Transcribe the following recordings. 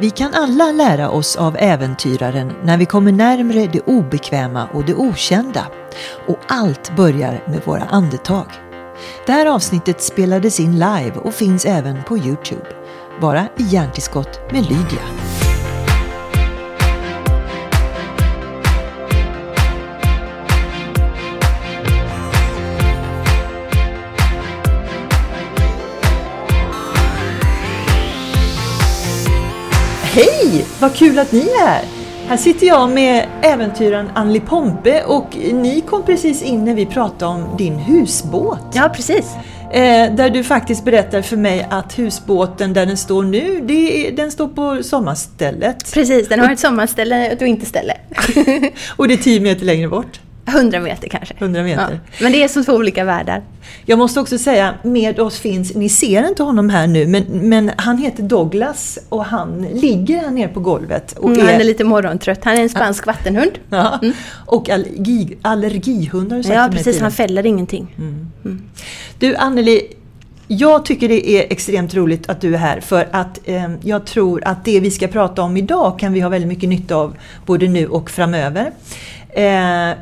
Vi kan alla lära oss av äventyraren när vi kommer närmre det obekväma och det okända. Och allt börjar med våra andetag. Det här avsnittet spelades in live och finns även på Youtube. Bara i hjärntillskott med Lydia. Vad kul att ni är här! Här sitter jag med äventyraren Anneli Pompe och ni kom precis in när vi pratade om din husbåt. Ja, precis. Eh, där du faktiskt berättar för mig att husbåten där den står nu, det den står på sommarstället. Precis, den har ett sommarställe och ett vinterställe. och det är 10 meter längre bort. 100 meter kanske. 100 meter. Ja, men det är som två olika världar. Jag måste också säga, med oss finns, ni ser inte honom här nu, men, men han heter Douglas och han ligger här nere på golvet. Och mm, är, han är lite morgontrött. Han är en spansk vattenhund. Ja, mm. Och allergi, allergihund har du sagt Ja, precis. Han fäller ingenting. Mm. mm. Du Anneli, jag tycker det är extremt roligt att du är här för att eh, jag tror att det vi ska prata om idag kan vi ha väldigt mycket nytta av både nu och framöver. Eh,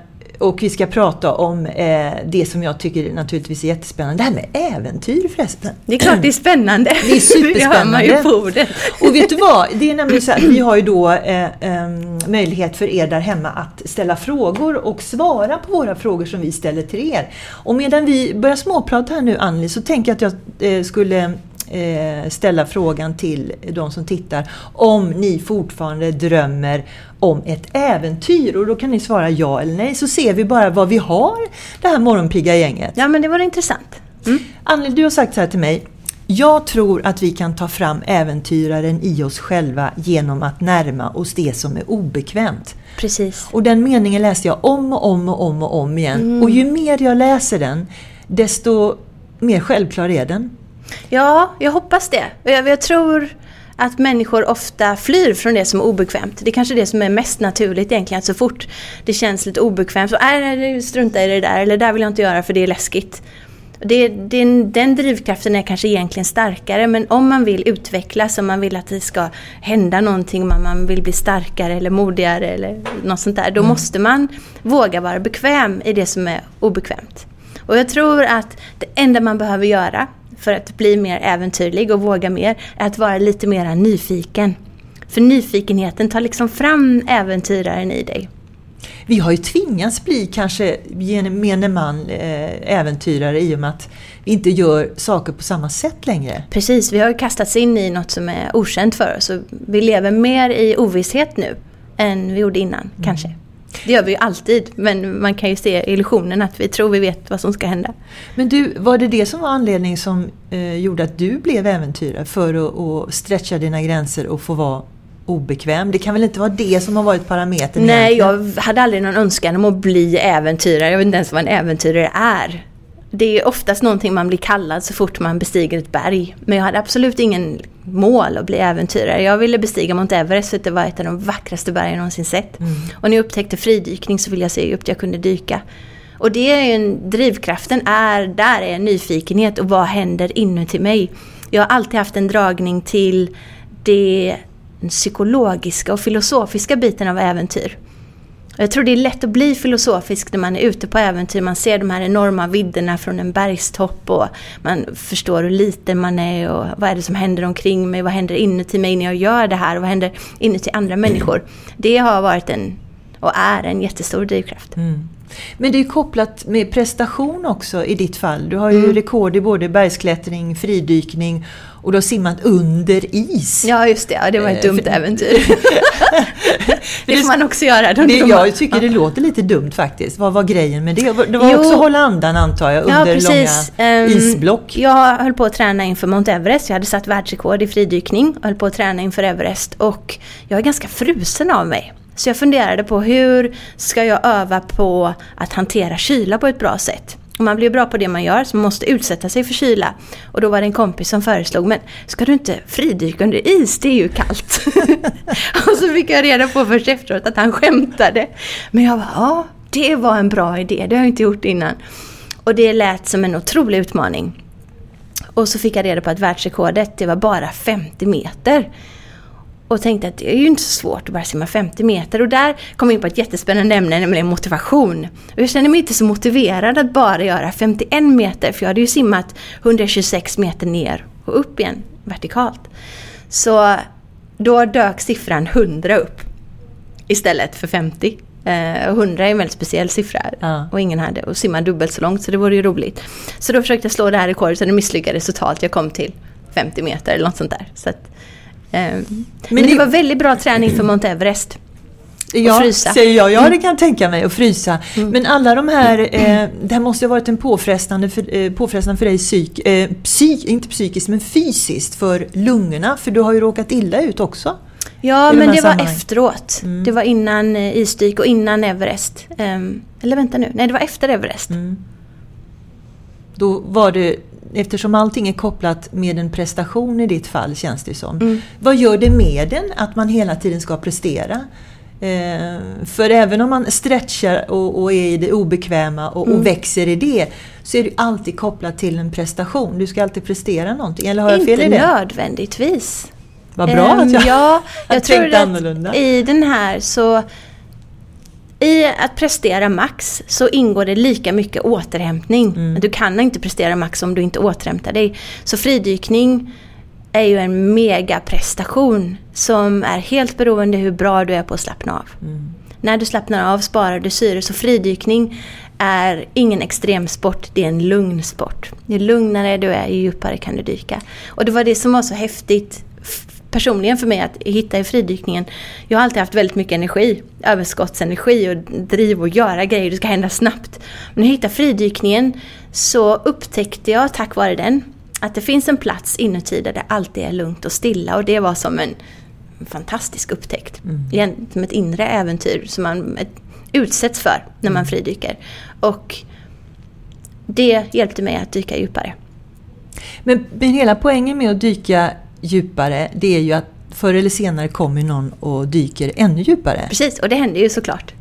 och vi ska prata om eh, det som jag tycker naturligtvis är jättespännande. Det här med äventyr förresten. Det är klart det är spännande. Det är superspännande. det ju på ordet. Och vet du vad? Det är nämligen så att vi har ju då eh, eh, möjlighet för er där hemma att ställa frågor och svara på våra frågor som vi ställer till er. Och medan vi börjar småprata här nu Anneli så tänker jag att jag eh, skulle eh, ställa frågan till de som tittar om ni fortfarande drömmer om ett äventyr och då kan ni svara ja eller nej så ser vi bara vad vi har det här morgonpigga gänget. Ja men det var intressant. Mm. Anneli, du har sagt så här till mig. Jag tror att vi kan ta fram äventyraren i oss själva genom att närma oss det som är obekvämt. Precis. Och den meningen läste jag om och om och om och om igen. Mm. Och ju mer jag läser den, desto mer självklar är den. Ja, jag hoppas det. Jag, jag tror att människor ofta flyr från det som är obekvämt. Det är kanske det som är mest naturligt egentligen. Att så fort det känns lite obekvämt så äh, strunta i det där. Eller det där vill jag inte göra för det är läskigt. Det, det, den drivkraften är kanske egentligen starkare men om man vill utvecklas, om man vill att det ska hända någonting, om man vill bli starkare eller modigare eller något sånt där, då mm. måste man våga vara bekväm i det som är obekvämt. Och jag tror att det enda man behöver göra för att bli mer äventyrlig och våga mer är att vara lite mer nyfiken. För nyfikenheten tar liksom fram äventyraren i dig. Vi har ju tvingats bli kanske gemene man eh, äventyrare i och med att vi inte gör saker på samma sätt längre. Precis, vi har kastats in i något som är okänt för oss och vi lever mer i ovisshet nu än vi gjorde innan, mm. kanske. Det gör vi ju alltid, men man kan ju se illusionen att vi tror vi vet vad som ska hända. Men du, var det det som var anledningen som eh, gjorde att du blev äventyrare? För att, att stretcha dina gränser och få vara obekväm? Det kan väl inte vara det som har varit parametern? Nej, egentligen? jag hade aldrig någon önskan om att bli äventyrare. Jag vet inte ens vad en äventyrare är det är oftast någonting man blir kallad så fort man bestiger ett berg. Men jag hade absolut ingen mål att bli äventyrare. Jag ville bestiga Mount Everest för att det var ett av de vackraste bergen jag någonsin sett. Mm. Och när jag upptäckte fridykning så ville jag se hur upp jag kunde dyka. Och det är ju en, drivkraften är, där är nyfikenhet och vad händer inuti mig. Jag har alltid haft en dragning till det psykologiska och filosofiska biten av äventyr. Jag tror det är lätt att bli filosofisk när man är ute på äventyr. Man ser de här enorma vidderna från en bergstopp och man förstår hur liten man är och vad är det som händer omkring mig, vad händer inuti mig när jag gör det här och vad händer inuti andra människor. Det har varit en, och är en jättestor drivkraft. Mm. Men det är kopplat med prestation också i ditt fall. Du har ju mm. rekord i både bergsklättring, fridykning och du har simmat under is. Ja just det, ja, det var ett eh, dumt äventyr. det får man också göra. De det, jag tycker det låter lite dumt faktiskt. Vad var grejen med det? Det var jo. också hålla andan antar jag under ja, precis. långa um, isblock. Jag höll på att träna inför Mount Everest. Jag hade satt världsrekord i fridykning och höll på att träna inför Everest. Och jag är ganska frusen av mig. Så jag funderade på hur ska jag öva på att hantera kyla på ett bra sätt. Och man blir bra på det man gör så man måste utsätta sig för kyla. Och då var det en kompis som föreslog, men ska du inte fridyka under is? Det är ju kallt. och så fick jag reda på först efteråt att han skämtade. Men jag bara, ja, det var en bra idé, det har jag inte gjort innan. Och det lät som en otrolig utmaning. Och så fick jag reda på att världsrekordet, det var bara 50 meter. Och tänkte att det är ju inte så svårt att bara simma 50 meter. Och där kom vi in på ett jättespännande ämne, nämligen motivation. Och jag kände mig inte så motiverad att bara göra 51 meter, för jag hade ju simmat 126 meter ner och upp igen vertikalt. Så då dök siffran 100 upp istället för 50. Eh, 100 är en väldigt speciell siffra Ja. och ingen hade och simma dubbelt så långt så det vore ju roligt. Så då försökte jag slå det här rekordet och det misslyckades totalt. Jag kom till 50 meter eller något sånt där. Så att, eh, men, det, det- var väldigt bra träning för Mount Everest. Ja, frysa. Mm. säger jag. Ja, det kan jag tänka mig. Att frysa. Men alla de här, eh, det här måste ha varit en påfrestande för, eh, påfrestande för dig psyk, eh, psyk, inte psykiskt men fysiskt för lungorna. För du har ju råkat illa ut också. Ja, men det var efteråt. Mm. Det var innan eh, isdyk och innan Everest. Ehm, eller vänta nu, nej det var efter Everest. Mm. Då var det, eftersom allting är kopplat med en prestation i ditt fall känns det som. Mm. Vad gör det med den att man hela tiden ska prestera? Eh, för även om man stretchar och, och är i det obekväma och, Mm. och växer i det så är det alltid kopplat till en prestation. Du ska alltid prestera någonting. Eller har jag Inte fel i det? nödvändigtvis. Vad bra Ehm, att jag, Ja, jag jag tror att annorlunda. i den här så... I att prestera max så ingår det lika mycket återhämtning. Mm. Du kan inte prestera max om du inte återhämtar dig. Så fridykning är ju en megaprestation som är helt beroende hur bra du är på att slappna av. Mm. När du slappnar av sparar du syre. Så fridykning är ingen extremsport, det är en lugn sport. Ju lugnare du är, ju djupare kan du dyka. Och det var det som var så häftigt personligen för mig att hitta i fridykningen. Jag har alltid haft väldigt mycket energi, överskottsenergi och driv och göra grejer, det ska hända snabbt. Men när jag hittade fridykningen så upptäckte jag tack vare den att det finns en plats inuti där det alltid är lugnt och stilla och det var som en fantastisk upptäckt. Igen, Som ett inre äventyr som man utsätts för när man fridyker. Och det hjälpte mig att dyka djupare. Men, men hela poängen med att dyka djupare det är ju att förr eller senare kommer någon och dyker ännu djupare. Precis, och det händer ju såklart.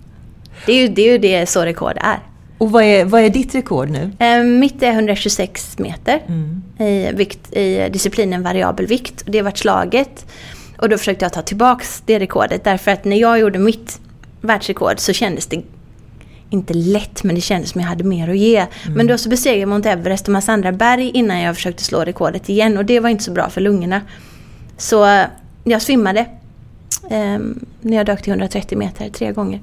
Det är ju det, är ju det så rekord är. Och vad är, vad är ditt rekord nu? Eh, Mitt är 126 meter Mm. i, vikt, i disciplinen variabel vikt. Och det har varit slaget. Och då försökte jag ta tillbaks det rekordet därför att när jag gjorde mitt världsrekord så kändes det inte lätt men det kändes som jag hade mer att ge. Men då så besegrade jag Mount Everest och massa andra berg innan jag försökte slå rekordet igen och det var inte så bra för lungorna. Så eh, jag svimmade ehm, när jag dök till 130 meter tre gånger.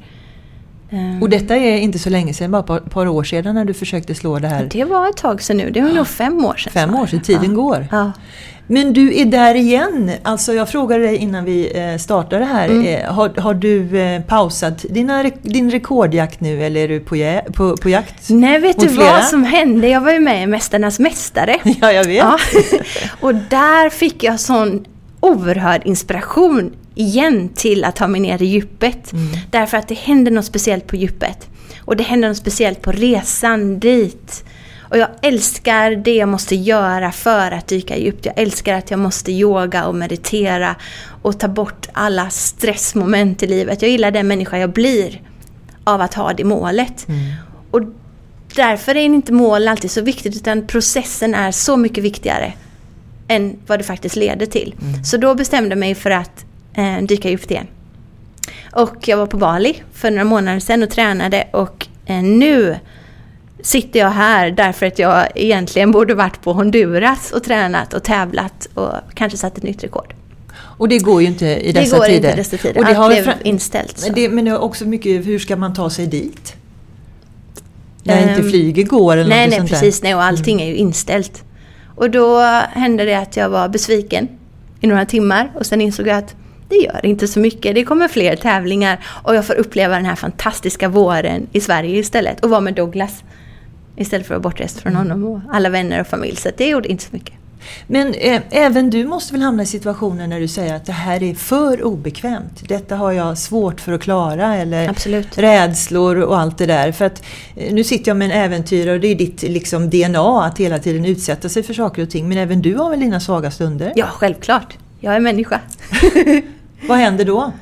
Ehm, Och detta är inte så länge sedan, bara ett par år sedan när du försökte slå det här. det var ett tag sedan nu, det var nog fem år sedan. Fem år sedan, tiden ja. går. Ja. Men du är där igen. Alltså jag frågade dig innan vi eh, startade här. Mm. Eh, har, har du eh, pausat dina, din rekordjakt nu eller är du på, på, på jakt? Nej, vet du flera? vad som hände? Jag var ju med i Mästarnas Mästare. Ja, jag vet. Ja. Och där fick jag sån oerhörd inspiration igen till att ta mig ner i djupet. Mm. Därför att det hände något speciellt på djupet. Och det hände något speciellt på resan dit. Och jag älskar det jag måste göra för att dyka djupt. Jag älskar att jag måste yoga och meditera och ta bort alla stressmoment i livet. Jag gillar den människa jag blir av att ha det målet. Mm. Och därför är inte mål alltid så viktigt utan processen är så mycket viktigare än vad det faktiskt leder till. Så då bestämde jag mig för att eh, dyka djupt igen. Och jag var på Bali för några månader sedan och tränade och eh, nu sitter jag här därför att jag egentligen borde varit på Honduras och tränat och tävlat och kanske satt ett nytt rekord. Och det går ju inte i Det dessa går tider. inte i dessa tider. Och det Allt har blev inställt. Det, men det är också mycket, hur ska man ta sig dit? När inte Ehm, flyget går eller Nej, något nej sånt precis. där. Nej, och allting är ju inställt. Och då hände det att jag var besviken i några timmar och sen insåg jag att det gör inte så mycket. Det kommer fler tävlingar och jag får uppleva den här fantastiska våren i Sverige istället och vara med Douglas. Istället för att vara bortrest från honom och alla vänner och familj. Så det gjorde inte så mycket. Men eh, även du måste väl hamna i situationer när du säger att det här är för obekvämt. Detta har jag svårt för att klara eller Absolut. rädslor och allt det där. För att eh, nu sitter jag med en äventyrare och det är ditt liksom, DNA att hela tiden utsätta sig för saker och ting. Men även du har väl dina svaga stunder? Ja, självklart. Jag är människa. Vad händer då?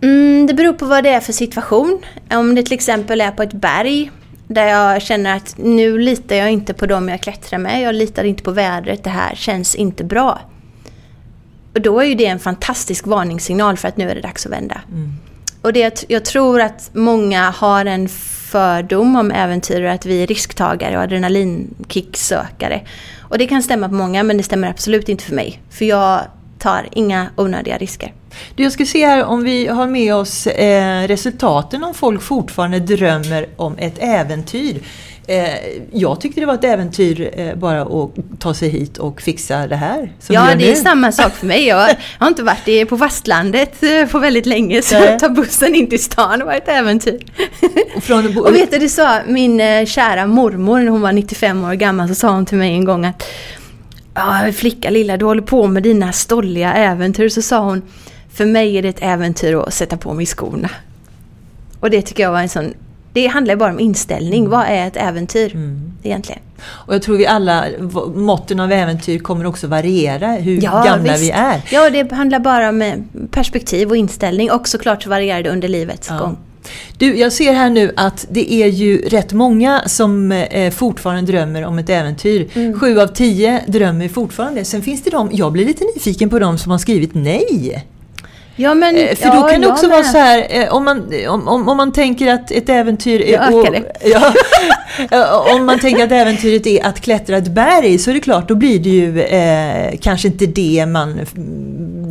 Mm, det beror på vad det är för situation. Om det till exempel är på ett berg där jag känner att nu litar jag inte på dem jag klättrar med. Jag litar inte på vädret. Det här känns inte bra. Och då är ju det en fantastisk varningssignal för att nu är det dags att vända. Mm. Och det, jag tror att många har en fördom om äventyrare att vi är risktagare och adrenalinkicksökare. Och det kan stämma på många men det stämmer absolut inte för mig. För jag tar inga onödiga risker. Du, jag ska se här om vi har med oss eh, resultaten om folk fortfarande drömmer om ett äventyr. Eh, jag tyckte det var ett äventyr eh, bara att ta sig hit och fixa det här. ja, det är samma sak för mig. Jag har inte varit på fastlandet eh, på väldigt länge så att ta bussen in till stan var ett äventyr. Och, från, och vet du, det sa min kära mormor när hon var 95 år gammal så sa hon till mig en gång att Flicka lilla, du håller på med dina stolliga äventyr. Så sa hon, för mig är det ett äventyr att sätta på mig skorna. Och det tycker jag var en sån det handlar bara om inställning. Mm. Vad är ett äventyr mm. egentligen? Och jag tror vi alla, måtten av äventyr kommer också variera hur ja, gamla visst. vi är. Ja, det handlar bara om eh, perspektiv och inställning och såklart så varierar det under livets ja. gång. Du, jag ser här nu att det är ju rätt många som eh, fortfarande drömmer om ett äventyr. Mm. Sju av tio drömmer fortfarande. Sen finns det de, jag blir lite nyfiken på de som har skrivit nej. Ja, men, eh, För ja, då kan det också vara så här, eh, om man, om, om, om man tänker att ett äventyr är... Och, ja, om man tänker att äventyret är att klättra ett berg så är det klart, då blir det ju eh, kanske inte det man...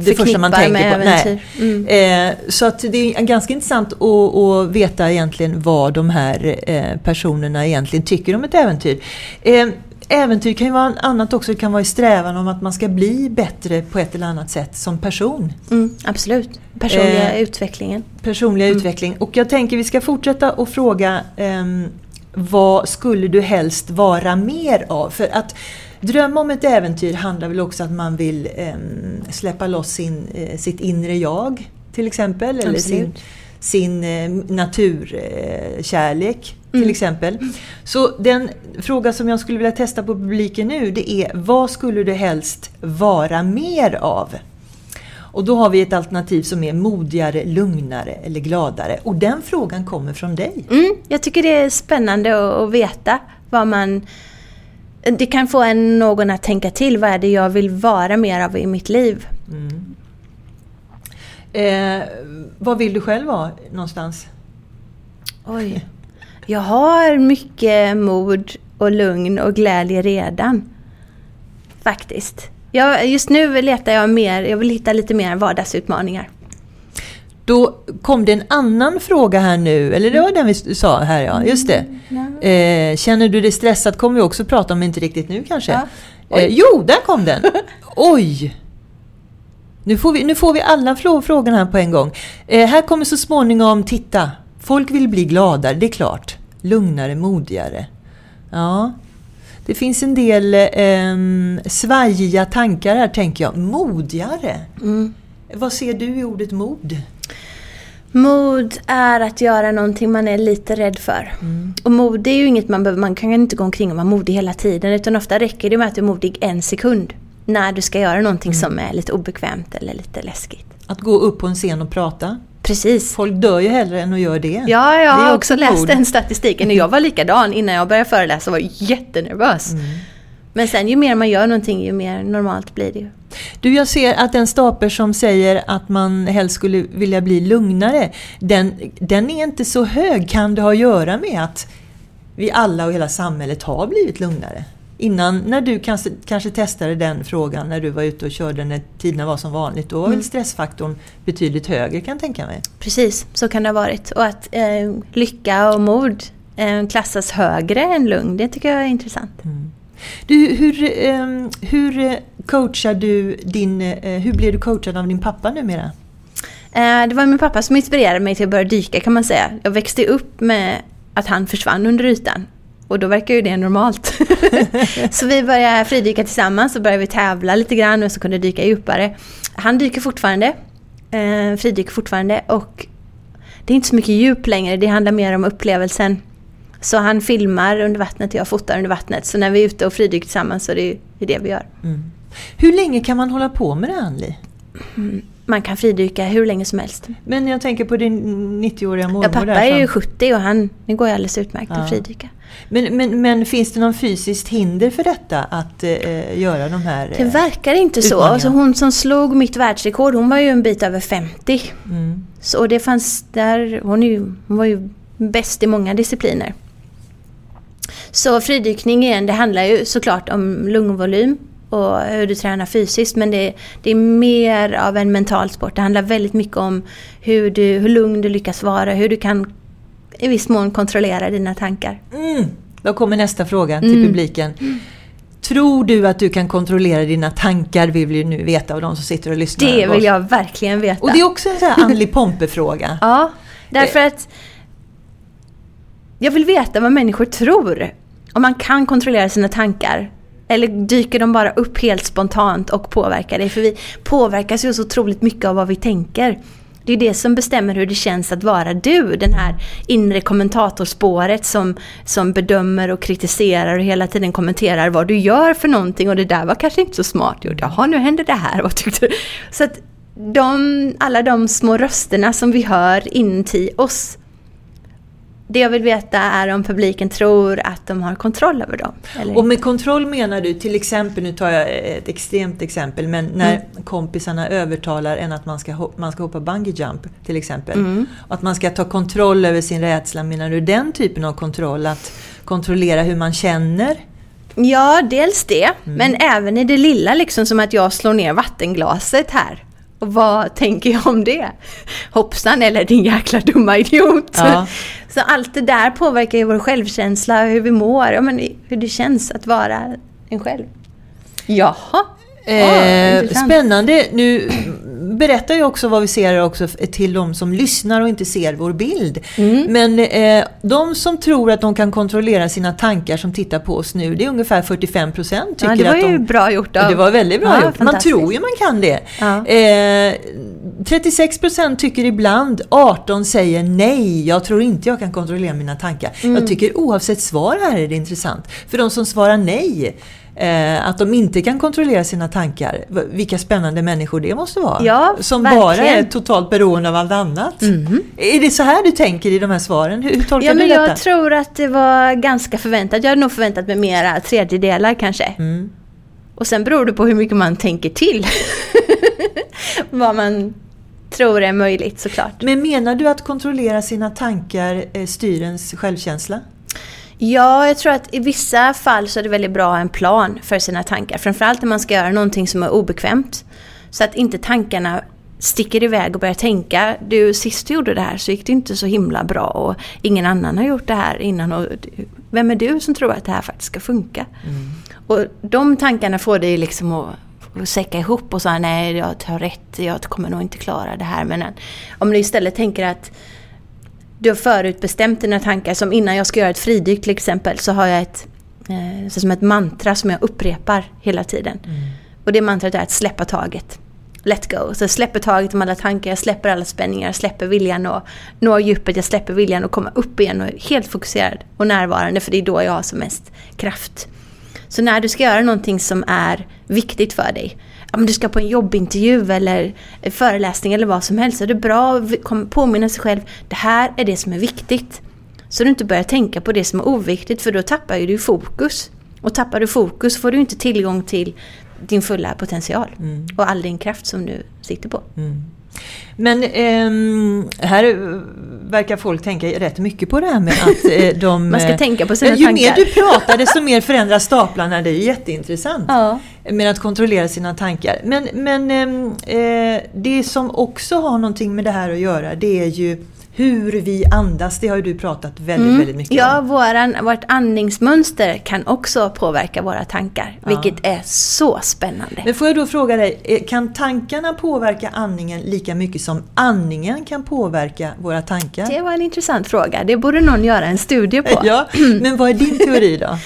Det första man tänker med på. Äventyr. Mm. Eh, så att det är ganska intressant att, att veta egentligen vad de här eh, personerna egentligen tycker om ett äventyr. Eh, äventyr kan ju vara annat också. Det kan vara i strävan om att man ska bli bättre på ett eller annat sätt som person. Mm, absolut. Personliga eh, utvecklingen. Personliga mm. utveckling. Och jag tänker vi ska fortsätta att fråga eh, vad skulle du helst vara mer av? För att drömma om ett äventyr handlar väl också om att man vill eh, släppa loss sin, eh, sitt inre jag till exempel. Eller sin, sin eh, naturkärlek till mm. exempel. Så den fråga som jag skulle vilja testa på publiken nu det är vad skulle du helst vara mer av? Och då har vi ett alternativ som är modigare, lugnare eller gladare. Och den frågan kommer från dig. Mm, jag tycker det är spännande att veta vad man... Det kan få en, någon att tänka till. Vad är det jag vill vara mer av i mitt liv? Mm. Eh, vad vill du själv vara någonstans? Oj. Jag har mycket mod och lugn och glädje redan. Faktiskt. Jag, just nu letar jag mer, jag vill hitta lite mer vardagsutmaningar. Då kom det en annan fråga här nu, eller det var den vi sa här ja, just det. Mm. Eh, känner du dig stressad kommer vi också prata om, inte riktigt nu kanske. Ja. Eh, jo, där kom den! Oj! Nu får vi, nu får vi alla frågorna här på en gång. Eh, här kommer så småningom, titta, folk vill bli gladare, det är klart. Lugnare, modigare. Ja, det finns en del eh, svajiga tankar här tänker jag. Modigare? Mm. Vad ser du i ordet mod? Mod är att göra någonting man är lite rädd för. Mm. Och mod är ju inget man behöver, man kan inte gå omkring och vara modig hela tiden utan ofta räcker det med att du är modig en sekund när du ska göra någonting mm. som är lite obekvämt eller lite läskigt. Att gå upp på en scen och prata? Precis. Folk dör ju hellre än att göra det. Ja, jag har också, läst den statistiken. Jag var likadan innan jag började föreläsa och var jättenervös. Mm. Men sen ju mer man gör någonting ju mer normalt blir det ju. Du, jag ser att den stapel som säger att man helst skulle vilja bli lugnare, den, den är inte så hög. Kan det ha att göra med att vi alla och hela samhället har blivit lugnare? Innan, när du kanske, kanske testade den frågan när du var ute och körde när tiderna var som vanligt, då var mm. väl stressfaktorn betydligt högre kan jag tänka mig? Precis, så kan det ha varit. Och att eh, lycka och mod eh, klassas högre än lugn, det tycker jag är intressant. Mm. Du, hur, eh, hur coachar du din, eh, hur blev du coachad av din pappa numera? Eh, det var min pappa som inspirerade mig till att börja dyka kan man säga. Jag växte upp med att han försvann under ytan och då verkar ju det normalt. så vi började fridyka tillsammans och började vi tävla lite grann och så kunde dyka djupare. Han dyker fortfarande, eh, fridyker fortfarande och det är inte så mycket djup längre, det handlar mer om upplevelsen. Så han filmar under vattnet och jag fotar under vattnet. Så när vi är ute och fridyker tillsammans så är det det vi gör. Mm. Hur länge kan man hålla på med det, Anli? Mm. man kan fridyka hur länge som helst. Men jag tänker på din 90-åriga mormor Ja, pappa där är som- ju 70 och han, det går ju alldeles utmärkt Ja. att fridyka. Men, men, men finns det någon fysiskt hinder för detta att eh, göra de här... Det eh, verkar inte så. Alltså hon som slog mitt världsrekord, hon var ju en bit över 50. mm. Så det fanns där, hon, ju, hon var ju bäst i många discipliner. Så fridykning igen, det handlar ju såklart om lungvolym och hur du tränar fysiskt men det, det är mer av en mental sport. Det handlar väldigt mycket om hur, du, hur lugn du lyckas vara, hur du kan i viss mån kontrollera dina tankar. Mm. Då kommer nästa fråga till Mm. publiken. Tror du att du kan kontrollera dina tankar? Vi vill ju nu veta av de som sitter och lyssnar. Det vill jag verkligen veta. Och det är också en sån här andlig Pompe-fråga. Ja, därför att jag vill veta vad människor tror. Om man kan kontrollera sina tankar. Eller dyker de bara upp helt spontant och påverkar dig? För vi påverkas ju så otroligt mycket av vad vi tänker. Det är det som bestämmer hur det känns att vara du. Den här inre kommentatorspåret som, som bedömer och kritiserar och hela tiden kommenterar vad du gör för någonting. Och det där var kanske inte så smart gjort. Jaha, nu hände det här. Vad tyckte du? Så att de, alla de små rösterna som vi hör inuti oss. Det jag vill veta är om publiken tror att de har kontroll över dem. Eller Och med kontroll menar du till exempel, nu tar jag ett extremt exempel, men när Mm. kompisarna övertalar en att man ska, man ska hoppa bungee jump till exempel. Mm. Att man ska ta kontroll över sin rädsla, menar du den typen av kontroll? Att kontrollera hur man känner? Ja, dels det. Mm. Men även i det lilla, liksom som att jag slår ner vattenglaset här. Och vad tänker jag om det? Hoppsan, eller din jäkla dumma idiot. Ja. Så allt det där påverkar ju vår självkänsla, hur vi mår, ja, men hur det känns att vara en själv. Jaha. Eh, spännande. Nu berättar ju också vad vi ser också till de som lyssnar och inte ser vår bild. Mm. Men eh, de som tror att de kan kontrollera sina tankar som tittar på oss nu, det är ungefär 45 procent tycker Ja, det var att de... ju bra gjort av... Det var väldigt bra Ja, gjort. Man tror ju man kan det. Ja. Eh, 36 procent tycker ibland, 18 säger nej, jag tror inte jag kan kontrollera mina tankar. Mm. Jag tycker oavsett svar här är det intressant. För de som svarar nej, eh, att de inte kan kontrollera sina tankar, vilka spännande människor det måste vara. Ja, som verkligen. bara är totalt beroende av allt annat. Mhm. Är det så här du tänker i de här svaren? Hur, hur tolkar Ja, du men detta? jag tror att det var ganska förväntat. Jag hade nog förväntat mig mera tredjedelar kanske. Mm. Och sen beror det på hur mycket man tänker till. Vad man tror är möjligt såklart. Men menar du att kontrollera sina tankar eh, styr ens självkänsla? Ja, jag tror att i vissa fall så är det väldigt bra att ha en plan för sina tankar. Framförallt när man ska göra någonting som är obekvämt. Så att inte tankarna sticker iväg och börjar tänka. Du, sist du gjorde det här så gick det inte så himla bra och ingen annan har gjort det här innan. Och vem är du som tror att det här faktiskt ska funka? Och de tankarna får dig liksom att att säcka ihop och säga nej, jag har rätt, jag kommer nog inte klara det här. Men om du istället tänker att du har förutbestämt dina tankar. Som innan jag ska göra ett fridyk till exempel så har jag ett, eh, som ett mantra som jag upprepar hela tiden. Och det mantrat är att släppa taget. Let go. Så jag släpper taget om alla tankar, jag släpper alla spänningar, jag släpper viljan att nå djupet, jag släpper viljan att komma upp igen och är helt fokuserad och närvarande för det är då jag har som mest kraft. Så när du ska göra någonting som är viktigt för dig, om du ska på en jobbintervju eller föreläsning eller vad som helst, så är det bra att påminna sig själv, det här är det som är viktigt. Så du inte börjar tänka på det som är oviktigt, för då tappar ju du fokus. Och tappar du fokus får du inte tillgång till din fulla potential och all din kraft som du sitter på. Men ehm, här eh, verkar folk tänka rätt mycket på det här med att eh, de... Man ska eh, tänka på sina Ju tankar. mer du pratar desto mer förändras staplarna. Det är jätteintressant. Ja. Med att kontrollera sina tankar. Men, men ehm, eh, det som också har någonting med det här att göra det är ju hur vi andas. Det har ju du pratat väldigt, väldigt mycket Mm. Ja, om. våran, vårt andningsmönster kan också påverka våra tankar, Ja. vilket är så spännande. Men får jag då fråga dig, eh, kan tankarna påverka andningen lika mycket som andningen kan påverka våra tankar? Det var en intressant fråga. Det borde någon göra en studie på. Ja, men vad är din teori då?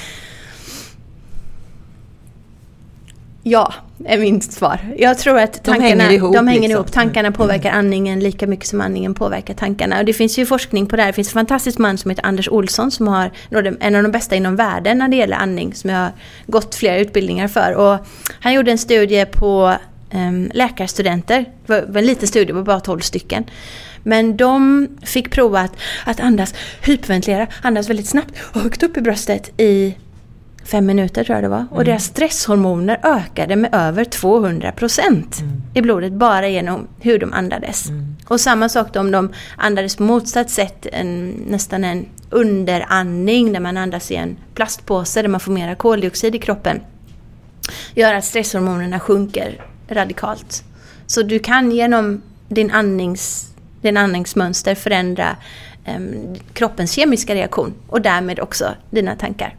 Ja, är mitt svar. Jag tror att De tankarna, hänger ihop, de hänger liksom. ihop. Tankarna påverkar andningen lika mycket som andningen påverkar tankarna. Och det finns ju forskning på det här. Det finns en fantastisk man som heter Anders Olsson som har en av de bästa inom världen när det gäller andning som jag har gått flera utbildningar för. Och han gjorde en studie på um, läkarstudenter. Det var en liten studie, på bara 12 stycken. Men de fick prova att, att andas, hyperventilera, andas väldigt snabbt och högt upp i bröstet i fem minuter tror jag det var. Och mm. deras stresshormoner ökade med över 200 procent mm. i blodet bara genom hur de andades. Mm. Och samma sak då om de andades på motsatt sätt, en, nästan en underandning där man andas i en plastpåse där man får mera koldioxid i kroppen. Gör att stresshormonerna sjunker radikalt. Så du kan genom din, andnings, din andningsmönster förändra um, kroppens kemiska reaktion och därmed också dina tankar.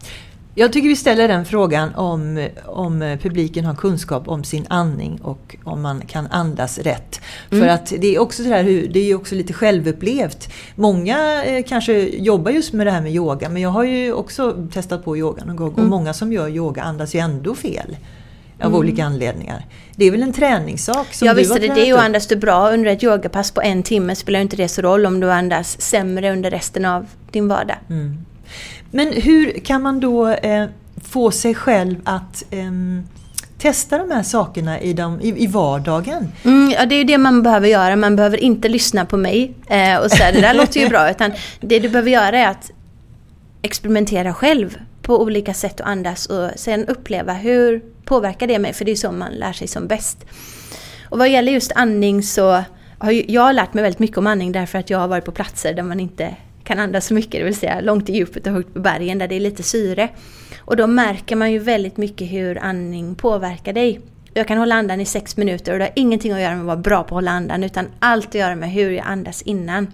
Jag tycker vi ställer den frågan om, om publiken har kunskap om sin andning och om man kan andas rätt. Mm. För att det är också, det här, det är också lite självupplevt. Många eh, kanske jobbar just med det här med yoga men jag har ju också testat på yoga någon gång mm. och många som gör yoga andas ju ändå fel. Av mm. olika anledningar. Det är väl en träningssak som Ja visst är det det och andas du bra under ett yogapass på en timme spelar inte det så roll om du andas sämre under resten av din vardag. Men hur kan man då eh, få sig själv att eh, testa de här sakerna i, de, i, i vardagen? Mm, ja, det är det man behöver göra. Man behöver inte lyssna på mig eh, och säga det där låter ju bra. Utan det du behöver göra är att experimentera själv på olika sätt att andas och sen uppleva hur påverkar det mig? För det är så man lär sig som bäst. Och vad gäller just andning så har jag lärt mig väldigt mycket om andning därför att jag har varit på platser där man inte kan andas så mycket, det vill säga långt i djupet och högt på bergen där det är lite syre. Och då märker man ju väldigt mycket hur andning påverkar dig. Jag kan hålla andan i sex minuter och det har ingenting att göra med att vara bra på att hålla andan utan allt att göra med hur jag andas innan.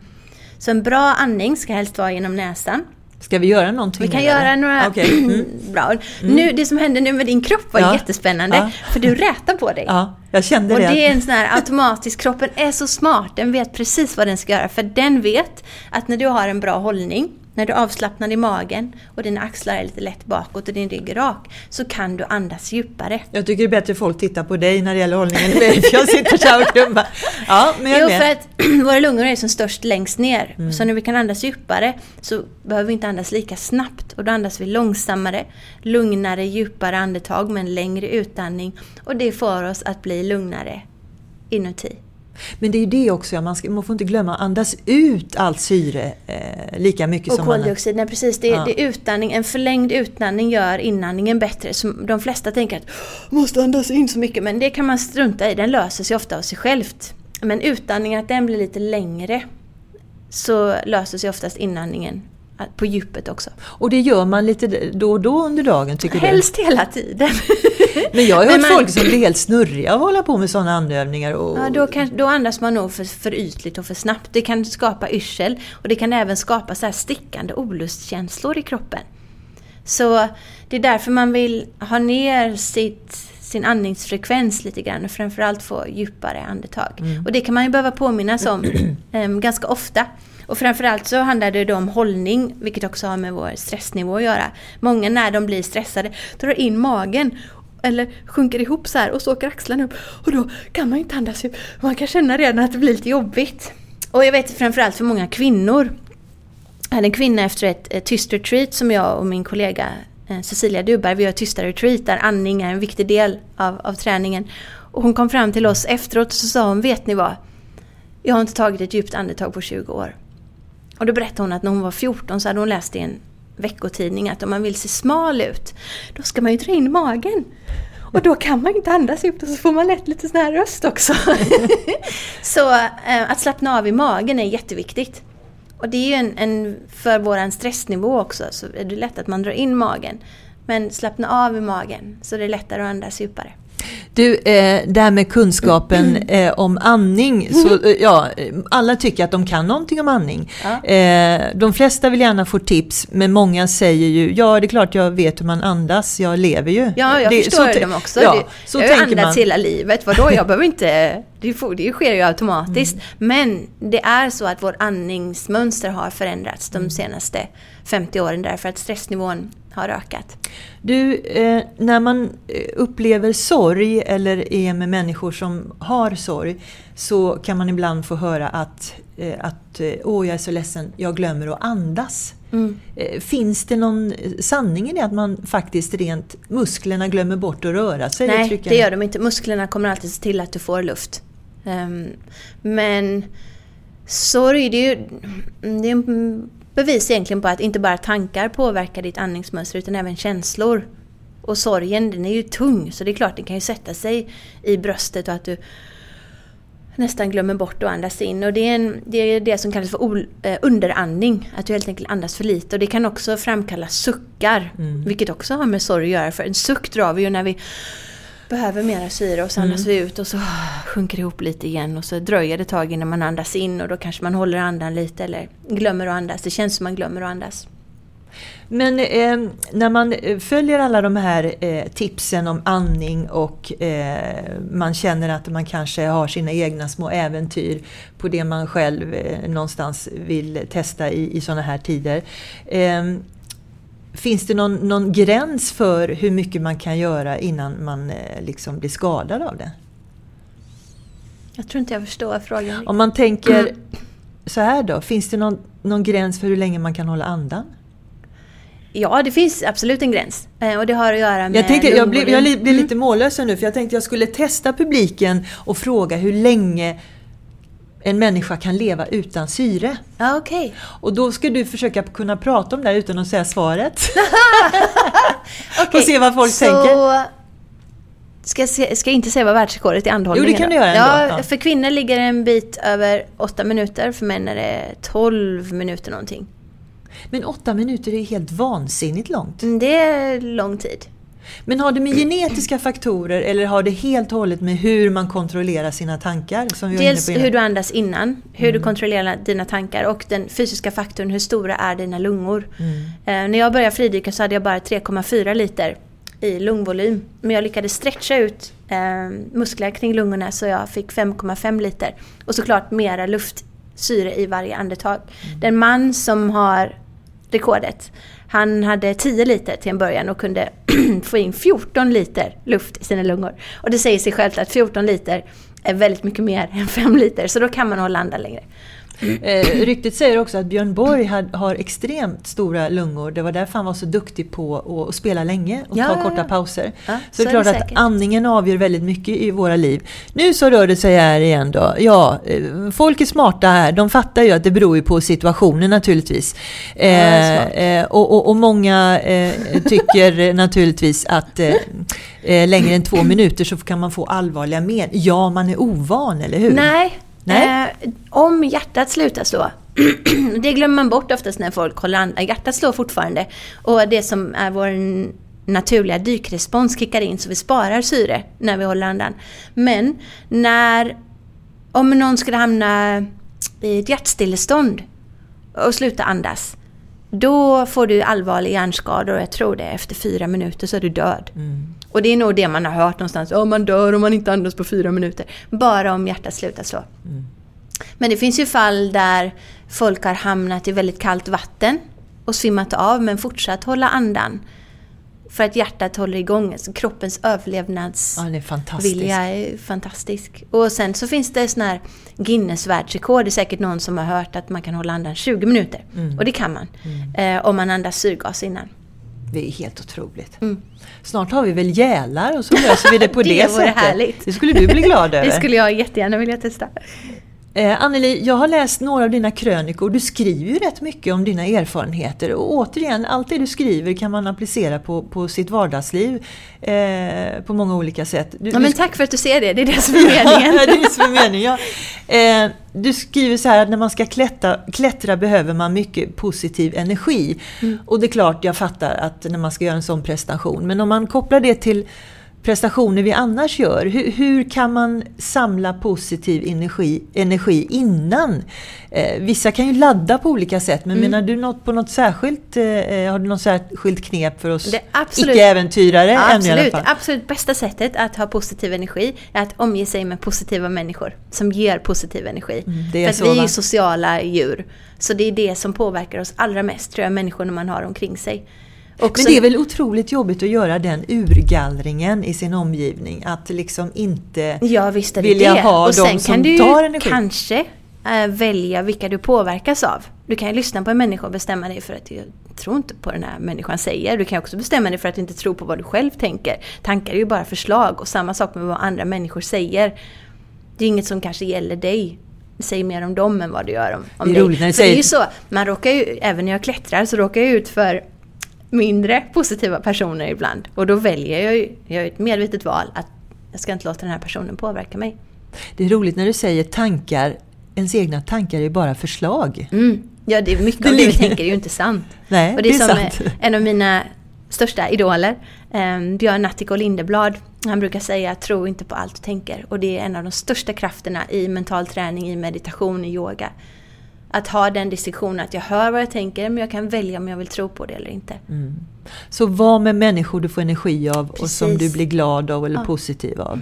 Så en bra andning ska helst vara genom näsan. Ska vi göra någonting? Vi kan göra det? några okay. mm. bra. Mm. Nu, det som hände nu med din kropp var ja. jättespännande. Ja. För du rätar på dig. Ja, jag kände och det. Och det är en sån här automatisk, kroppen är så smart. Den vet precis vad den ska göra. För den vet att när du har en bra hållning när du är avslappnad i magen och dina axlar är lite lätt bakåt och din rygg är rak så kan du andas djupare. Jag tycker det är bättre att folk tittar på dig när det gäller hållningen. Jag sitter så här och klubbar. Ja, men jag jo, för att våra lungor är som störst längst ner. Mm. Så när vi kan andas djupare så behöver vi inte andas lika snabbt. Och då andas vi långsammare, lugnare, djupare andetag med en längre utandning. Och det får oss att bli lugnare inuti. Men det är ju det också, man, ska, man får inte glömma andas ut allt syre eh, lika mycket och som koldioxid, nej precis. Det, ja. det utandning, en förlängd utandning gör inandningen bättre. Som de flesta tänker att måste andas in så mycket, men det kan man strunta i, den löser sig ofta av sig självt. Men utandningen, att den blir lite längre, så löser sig oftast inandningen på djupet också. Och det gör man lite då och då under dagen tycker Helst du? Helst hela tiden. Men jag har hört man, folk som blir helt snurriga av att hålla på med sådana andövningar. Och... Ja, då, kan, då andas man nog för, för ytligt och för snabbt. Det kan skapa yrsel och det kan även skapa så här stickande olustkänslor i kroppen. Så det är därför man vill ha ner sitt, sin andningsfrekvens lite grann och framförallt få djupare andetag. Mm. Och det kan man ju behöva påminnas om um, ganska ofta. Och framförallt så handlar det då om hållning, vilket också har med vår stressnivå att göra. Många när de blir stressade drar in magen eller sjunker ihop så här och så åker axlarna upp och då kan man inte andas ut. Man kan känna redan att det blir lite jobbigt. Och jag vet framförallt för många kvinnor. Jag hade en kvinna efter ett, ett tyst retreat som jag och min kollega eh, Cecilia Duberg, vi gör tysta retreat där andning är en viktig del av, av träningen. Och hon kom fram till oss efteråt och så sa hon, vet ni vad? Jag har inte tagit ett djupt andetag på 20 år. Och då berättade hon att när hon var 14 så hade hon läst i en veckotidning att om man vill se smal ut, då ska man ju dra in magen. Och då kan man inte andas ut och så får man lätt lite sån här röst också. så eh, att slappna av i magen är jätteviktigt. Och det är ju en, en för vår stressnivå också, så är det lätt att man drar in magen. Men slappna av i magen, så det är lättare att andas djupare. Du, eh, det här med kunskapen eh, om andning. Så, eh, ja, alla tycker att de kan någonting om andning. Ja. Eh, de flesta vill gärna få tips, men många säger ju ja, det är klart jag vet hur man andas, jag lever ju. Ja, jag det, förstår dem också. Ja, det, så jag har andats man. hela livet, vadå, jag behöver inte det, får, det sker ju automatiskt. Mm. Men det är så att vårt andningsmönster har förändrats de mm. senaste 50 åren därför att stressnivån har ökat. Du, eh, när man eh, upplever sorg eller är med människor som har sorg så kan man ibland få höra att eh, att åh jag är så ledsen, jag glömmer att andas. Mm. Finns det någon sanning i det att man faktiskt rent musklerna glömmer bort att röra sig? Nej, trycker- det gör de inte. Musklerna kommer alltid se till att du får luft. Ehm, men sorg, det är ju det är en bevis egentligen på att inte bara tankar påverkar ditt andningsmönster utan även känslor. Och sorgen den är ju tung så det är klart den kan ju sätta sig i bröstet och att du nästan glömmer bort att andas in. Och det är, en, det, är det som kallas för eh, underandning, att du helt enkelt andas för lite. Och det kan också framkalla suckar, Mm. vilket också har med sorg att göra. För en suck drar vi ju när vi behöver mera syre och så andas vi ut och så sjunker ihop lite igen och så dröjer det ett tag innan man andas in och då kanske man håller andan lite eller glömmer att andas. Det känns som man glömmer att andas. Men eh, när man eh, följer alla de här eh, tipsen om andning och eh, man känner att man kanske har sina egna små äventyr på det man själv eh, någonstans vill testa i, i sådana här tider. Finns det någon, någon gräns för hur mycket man kan göra innan man eh, liksom blir skadad av det? Jag tror inte jag förstår frågan. Om man tänker så här då, finns det någon, någon gräns för hur länge man kan hålla andan? Ja, det finns absolut en gräns. Eh, Och det har att göra med Jag, tänkte, jag, blev, jag blev lite mållös nu för jag tänkte jag skulle testa publiken och fråga hur länge en människa kan leva utan syre. Ja, okej. Och då ska du försöka kunna prata om det här utan att säga svaret. Okej, se vad folk så... tänker. Ska jag, se, ska jag inte säga vad världsrekordet i andhållning Jo, det kan du göra ändå. Ja. För kvinnor ligger det en bit över 8 minuter, för män är det 12 minuter någonting. Men åtta minuter är helt vansinnigt långt. Mm, Det är lång tid. Men har det med genetiska faktorer eller har det helt och hållet med hur man kontrollerar sina tankar? Som vi Dels hur du andas innan, hur Mm. du kontrollerar dina tankar och den fysiska faktorn, hur stora är dina lungor. Mm. Eh, när jag började fridyka så hade jag bara 3,4 liter i lungvolym. Men jag lyckades stretcha ut eh, muskler kring lungorna så jag fick 5,5 liter. Och såklart mera luftsyre i varje andetag. Mm. Den man som har rekordet, han hade 10 liter till en början och kunde få in 14 liter luft i sina lungor. Och det säger sig självt att 14 liter är väldigt mycket mer än 5 liter, så då kan man hålla andan längre. Eh, ryktet säger också att Björn Borg had, har extremt stora lungor. Det var därför han var så duktig på att, spela länge och Ja, ta ja, korta ja. pauser. Ja, så, det är så klart det att andningen avgör väldigt mycket i våra liv. Nu så rör det sig här igen då. Ja, eh, folk är smarta här. De fattar ju att det beror ju på situationen naturligtvis. Eh, eh, och, och, och många eh, tycker naturligtvis att eh, längre än två minuter så kan man få allvarliga men. Ja, man är ovan, eller hur? Nej. Nej. Eh, om hjärtat slutar slå. det glömmer man bort oftast när folk håller andan. Hjärtat slår fortfarande. Och det som är vår naturliga dykrespons kickar in så vi sparar syre när vi håller andan. Men när... Om någon skulle hamna i ett hjärtstillestånd och sluta andas. Då får du allvarliga hjärnskador och jag tror det efter fyra minuter så är du död. Mm. Och det är nog det man har hört någonstans. Ja, man dör om man inte andas på fyra minuter. Bara om hjärtat slutar slå. Mm. Men det finns ju fall där folk har hamnat i väldigt kallt vatten och svimmat av men fortsatt hålla andan. För att hjärtat håller igång. Alltså kroppens överlevnadsvilja Ja, är är fantastisk. Och sen så finns det sån här Guinness världsrekord. Det är säkert någon som har hört att man kan hålla andan 20 minuter. Mm. Och det kan man. Eh, om man andas syrgas innan. Det är helt otroligt. Mm. Snart har vi väl gälar och så löser vi det på det, Det sättet. härligt. Det skulle du bli glad över. Det skulle jag jättegärna vilja testa. Eh, Anneli, jag har läst några av dina krönikor. Du skriver ju rätt mycket om dina erfarenheter. Och återigen, allt det du skriver kan man applicera på, på sitt vardagsliv eh, på många olika sätt. Du, Ja, men tack för att du ser det. Det är det som är meningen. Ja, det är det som är meningen. Ja. Eh, du skriver så här att när man ska klättra, klättra behöver man mycket positiv energi. Mm. Och det är klart, jag fattar att när man ska göra en sån prestation. Men om man kopplar det till prestationer vi annars gör. Hur, hur kan man samla positiv energi, energi innan? Eh, vissa kan ju ladda på olika sätt, men Mm. menar du något på något särskilt, eh, har du något särskilt knep för oss icke-äventyrare? Ja, absolut. absolut bästa sättet att ha positiv energi är att omge sig med positiva människor som ger positiv energi. Mm, det är För så, vi är ju sociala djur. Så det är det som påverkar oss allra mest, tror jag, människorna man har omkring sig. Och Men det är väl otroligt jobbigt att göra den urgallringen i sin omgivning? Att liksom inte... Ja visst är det vilja det. ha och de sen som kan du tar energi. kanske eh, välja vilka du påverkas av. Du kan ju lyssna på en människa och bestämma dig för att jag tror inte på den här människan säger. Du kan också bestämma dig för att du inte tror på vad du själv tänker. Tankar är ju bara förslag och samma sak med vad andra människor säger. Det är inget som kanske gäller dig. Säger mer om dem än vad det gör om, om det är dig. när du För det är säger- ju så, man råkar ju, även när jag klättrar så råkar jag ut för mindre positiva personer ibland. Och då väljer jag ju, jag har ett medvetet val att jag ska inte låta den här personen påverka mig. Det är roligt när du säger tankar, ens egna tankar är bara förslag. Mm. Ja, det är mycket Det av det vi tänker är ju inte sant. Nej, Och det är, det är som sant. en av mina största idoler, eh, Björn Natthiko Lindeblad. Han brukar säga tro inte på allt du tänker. Och det är en av de största krafterna i mental träning, i meditation, i yoga. Att ha den distinktionen att jag hör vad jag tänker men jag kan välja om jag vill tro på det eller inte. Mm. Så var med människor du får energi av och som Precis. du blir glad av eller Ja. positiv av.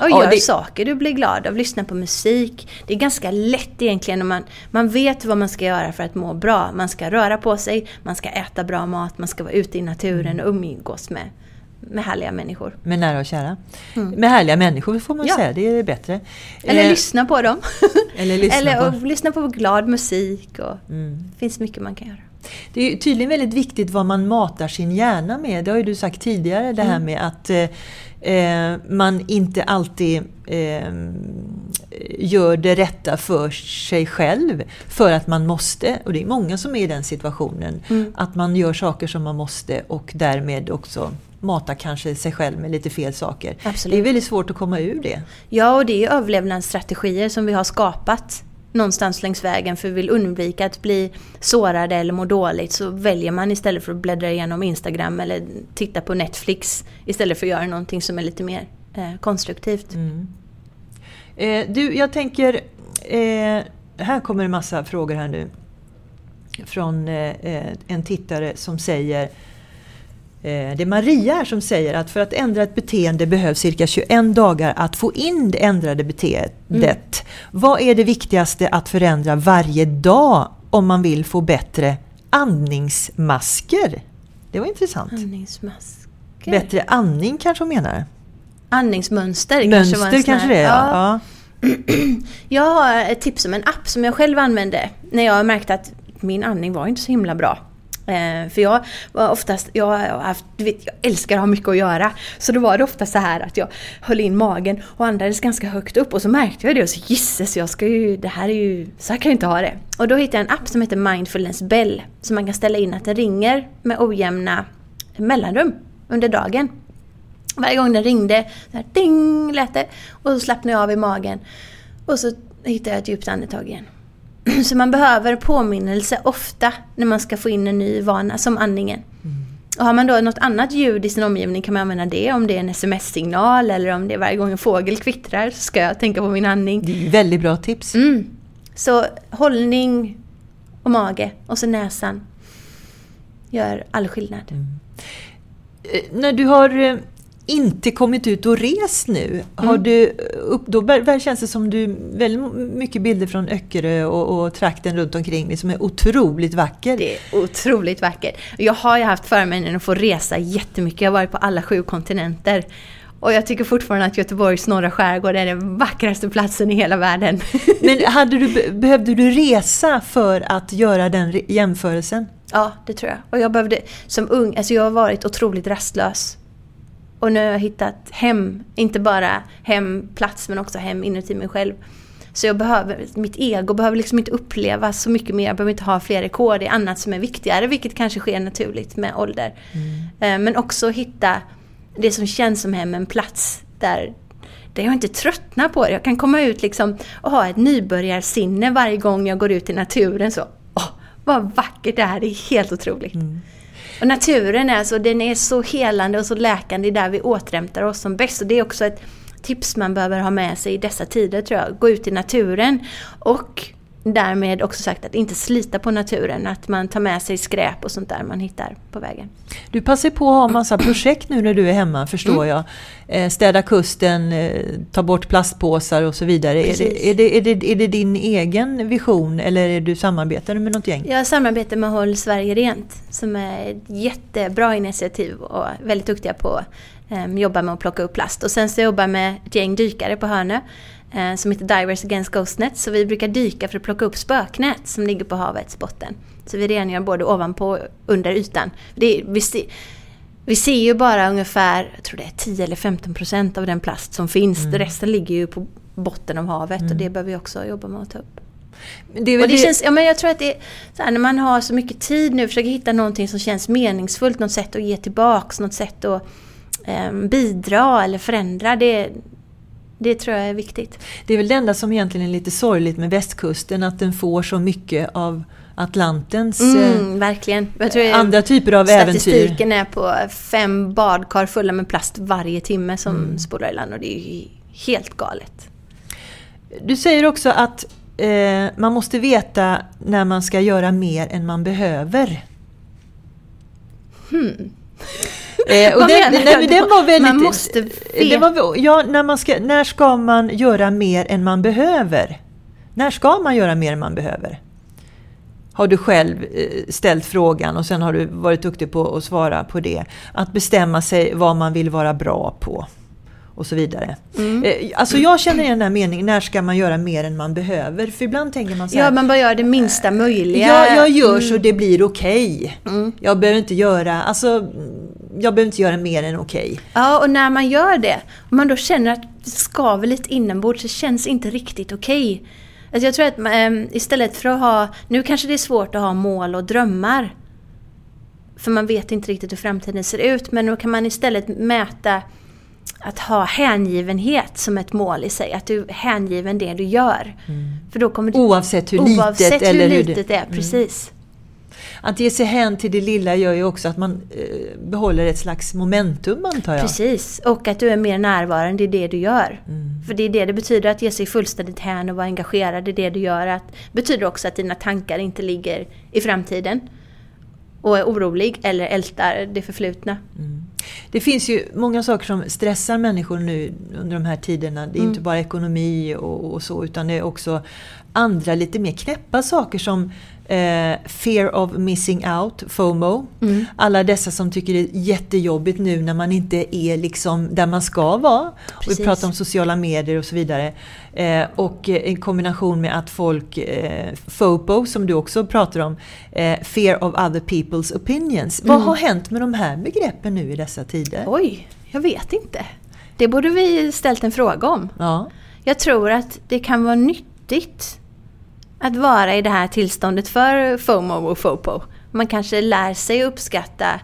Och Ja, gör det- saker du blir glad av, lyssna på musik. Det är ganska lätt egentligen om man, man vet vad man ska göra för att må bra. Man ska röra på sig, man ska äta bra mat, man ska vara ute i naturen och umgås med, med härliga människor. Med nära och kära. Mm. Med härliga människor får man Ja. säga, det är bättre. Eller Eh, lyssna på dem. eller lyssna Eller på. lyssna på glad musik. Och Mm. Det finns mycket man kan göra. Det är tydligen väldigt viktigt vad man matar sin hjärna med. Det har ju du sagt tidigare, det här Mm. med att eh, eh, man inte alltid eh, gör det rätta för sig själv för att man måste. Och det är många som är i den situationen. Mm. Att man gör saker som man måste och därmed också matar kanske sig själv med lite fel saker. Absolut. Det är väldigt svårt att komma ur det. Ja, och det är överlevnadsstrategier som vi har skapat någonstans längs vägen för vi vill undvika att bli sårade eller må dåligt så väljer man istället för att bläddra igenom Instagram eller titta på Netflix istället för att göra någonting som är lite mer eh, konstruktivt. Mm. Eh, du, jag tänker... Eh, här kommer en massa frågor här nu. Från eh, eh, en tittare som säger... Eh, det är Maria som säger att för att ändra ett beteende behövs cirka 21 dagar att få in det ändrade beteendet. Mm. Vad är det viktigaste att förändra varje dag om man vill få bättre andningsmasker? Det var intressant. Andningsmasker. Bättre andning kanske hon menar? Andningsmönster kanske Mönster kanske här- det är, Ja. ja. Jag har ett tips om en app som jag själv använde när jag märkte att min andning var inte så himla bra. Eh, för jag var oftast, jag har haft, du vet, jag älskar att ha mycket att göra. Så då var det ofta så här att jag höll in magen och andades ganska högt upp och så märkte jag det och så gisses, jag ska ju, det här är ju, så här kan jag inte ha det. Och då hittade jag en app som heter Mindfulness Bell. Så man kan ställa in att den ringer med ojämna mellanrum under dagen. Varje gång den ringde, så här, ding lät det. Och så slappnade jag av i magen. Och så hittade jag ett djupt andetag igen. Så man behöver påminnelse ofta när man ska få in en ny vana, som andningen. Och har man då något annat ljud i sin omgivning kan man använda det. Om det är en sms-signal eller om det är varje gång en fågel kvittrar så ska jag tänka på min andning. Det är väldigt bra tips. Mm. Så hållning och mage och så näsan gör all skillnad. Eh, När du har eh, inte kommit ut och rest nu, har Mm. du upp, då bör- känns det som du väldigt mycket bilder från Öckerö och, och trakten runt omkring dig som är otroligt vacker. Det är otroligt vackert. Jag har ju haft förmånen att få resa jättemycket. Jag har varit på alla sju kontinenter. Och jag tycker fortfarande att Göteborgs norra skärgård är den vackraste platsen i hela världen. Men hade du, be- behövde du resa för att göra den re- jämförelsen? ja, det tror jag. Och jag behövde, som ung, alltså jag har varit otroligt rastlös. Och nu har jag hittat hem, inte bara hemplats men också hem inuti mig själv. Så jag behöver, mitt ego behöver liksom inte uppleva så mycket mer, jag behöver inte ha fler rekord, det är annat som är viktigare, vilket kanske sker naturligt med ålder. Eh, Men också hitta det som känns som hem, en plats där, där jag inte tröttnar på det. Jag kan komma ut liksom och ha ett nybörjarsinne varje gång jag går ut i naturen. Så, åh, vad vackert det här det är helt otroligt. Och naturen är, alltså, den är så helande och så läkande, det är där vi återhämtar oss som bäst. Och det är också ett tips man behöver ha med sig i dessa tider tror jag. Gå ut i naturen och därmed också sagt att inte slita på naturen. Att man tar med sig skräp och sånt där man hittar på vägen. Du passar på att ha massa projekt nu när du är hemma, förstår Mm. jag. Eh, städa kusten, eh, ta bort plastpåsar och så vidare. Är det, är, det, är, det, är det din egen vision eller är du samarbetar med något gäng? Jag samarbetar med Håll Sverige Rent som är ett jättebra initiativ och väldigt duktiga på att um, jobba med att plocka upp plast. Och sen så jobbar jag med ett gäng dykare på Hönö eh, som heter Divers Against Ghostnet. Så vi brukar dyka för att plocka upp spöknät som ligger på havets botten. Så vi rengör både ovanpå och under ytan. Det, vi, se, vi ser ju bara ungefär, jag tror det är 10 eller 15 procent av den plast som finns. Mm. Resten ligger ju på botten av havet mm. och det behöver vi också jobba med att ta upp. Det det, det, känns, ja, men jag tror att det är här, när man har så mycket tid nu, försöker hitta någonting som känns meningsfullt, något sätt att ge tillbaks, något sätt att eh, bidra eller förändra. Det, det tror jag är viktigt. Det är väl det enda som egentligen är lite sorgligt med västkusten, att den får så mycket av Atlantens mm, eh, verkligen. andra typer av statistiken äventyr. Statistiken är på fem badkar fulla med plast varje timme som mm. spolar i land och det är ju helt galet. Du säger också att eh, man måste veta när man ska göra mer än man behöver. Hmm. Eh, och den, den, den var väldigt, Man måste veta. Var, ja, när, man ska, när ska man göra mer än man behöver? När ska man göra mer än man behöver? Har du själv eh, ställt frågan och sen har du varit duktig på att svara på det. Att bestämma sig vad man vill vara bra på och så vidare. Mm. Eh, alltså jag känner igen den här meningen, när ska man göra mer än man behöver? För ibland tänker man så här, Ja, man bör göra det minsta möjliga. Ja, jag gör så mm. det blir okej. Okay. Mm. Jag behöver inte göra, alltså, jag behöver inte göra mer än okej. Okay. Ja, och när man gör det, om man då känner att det skaver lite inombords, så känns inte riktigt okej. Okay. Alltså jag tror att um, istället för att ha, nu kanske det är svårt att ha mål och drömmar. För man vet inte riktigt hur framtiden ser ut, men då kan man istället mäta att ha hängivenhet som ett mål i sig. Att du är hängiven det du gör. Mm. För då kommer du, oavsett hur oavsett litet, hur eller litet hur det är. Mm. Precis. Att ge sig hän till det lilla gör ju också att man eh, behåller ett slags momentum antar jag. Precis, och att du är mer närvarande i det du gör. Mm. För det är det det betyder att ge sig fullständigt hän och vara engagerad i det du gör. Det betyder också att dina tankar inte ligger i framtiden och är orolig eller ältar det förflutna. Mm. Det finns ju många saker som stressar människor nu under de här tiderna. Det är mm. inte bara ekonomi och, och, så utan det är också andra lite mer knäppa saker som eh, fear of missing out, FOMO. Mm. Alla dessa som tycker det är jättejobbigt nu när man inte är liksom där man ska vara. Precis. vi pratar om sociala medier och så vidare. Eh, och en kombination med att folk, eh, FOPO som du också pratar om, eh, fear of other people's opinions. Mm. Vad har hänt med de här begreppen nu i dessa tider? Oj, jag vet inte. Det borde vi ställt en fråga om. Ja. Jag tror att det kan vara nyttigt att vara i det här tillståndet för FOMO och FOPO. Man kanske lär sig uppskatta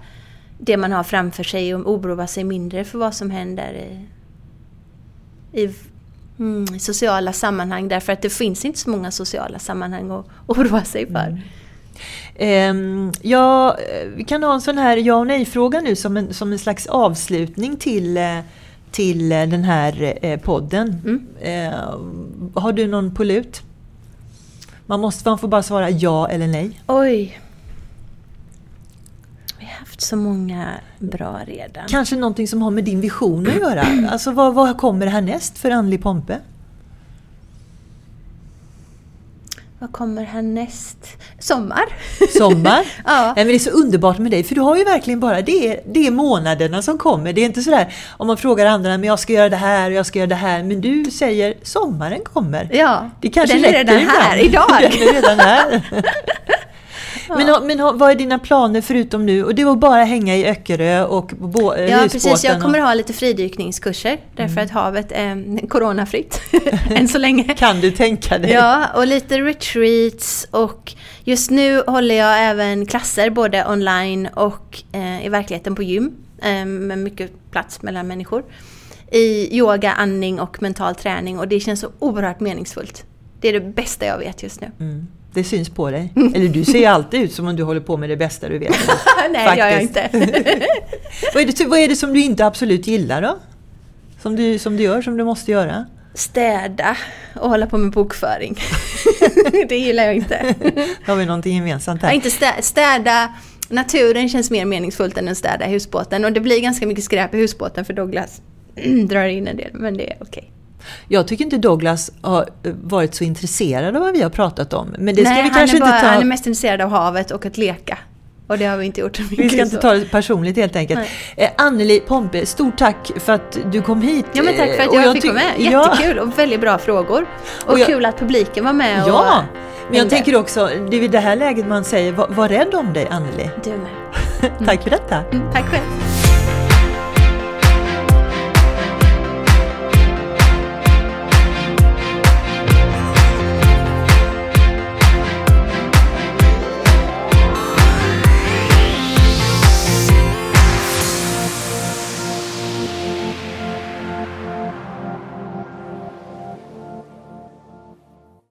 det man har framför sig och oroa sig mindre för vad som händer i, i mm, sociala sammanhang därför att det finns inte så många sociala sammanhang att oroa sig för. Mm. Um, ja, vi kan ha en sån här ja och nej-fråga nu som en, som en slags avslutning till, eh, till eh, den här eh, podden. Mm. Uh, har du någon på lut? Man, måste, man får bara svara ja eller nej. Oj. Vi har haft så många bra redan. Kanske någonting som har med din vision att göra. Alltså vad, vad kommer härnäst för Andlig Pompe? Vad kommer härnäst? Sommar! Sommar? ja. Nej, men det är så underbart med dig, för du har ju verkligen bara det, det är månaderna som kommer. Det är inte sådär om man frågar andra, men jag ska göra det här och jag ska göra det här. Men du säger sommaren kommer. Ja, det kanske den är redan här, idag. Den är redan här. Men, men vad är dina planer förutom nu? Och det var bara hänga i Öckerö och bo, eh, Ja precis, jag kommer ha lite fridykningskurser därför mm. att havet är coronafritt än så länge. Kan du tänka dig? Ja, och lite retreats och just nu håller jag även klasser både online och eh, i verkligheten på gym eh, med mycket plats mellan människor. I yoga, andning och mental träning och det känns så oerhört meningsfullt. Det är det bästa jag vet just nu. Mm. Det syns på dig. Eller du ser ju alltid ut som om du håller på med det bästa du vet. Nej, det gör jag inte. vad, är det, vad är det som du inte absolut gillar då? Som du, som du gör, som du måste göra? Städa och hålla på med bokföring. det gillar jag inte. Då har vi någonting gemensamt här. Ja, inte städa, städa naturen känns mer meningsfullt än att städa husbåten. Och det blir ganska mycket skräp i husbåten för Douglas drar in en del, men det är okej. Jag tycker inte Douglas har varit så intresserad av vad vi har pratat om. Men det ska Nej, vi kanske bara, inte ta... han är mest intresserad av havet och att leka. Och det har vi inte gjort. Vi ska inte ta det personligt helt enkelt. Eh, Anneli Pompe, stort tack för att du kom hit. Ja men tack för att jag, jag fick vara med. Jättekul ja. och väldigt bra frågor. Och, och jag, kul att publiken var med. Ja, men jag tänker också, det är i det här läget man säger, var, var rädd om dig Anneli. Du med. Mm. tack för detta. Mm, tack själv.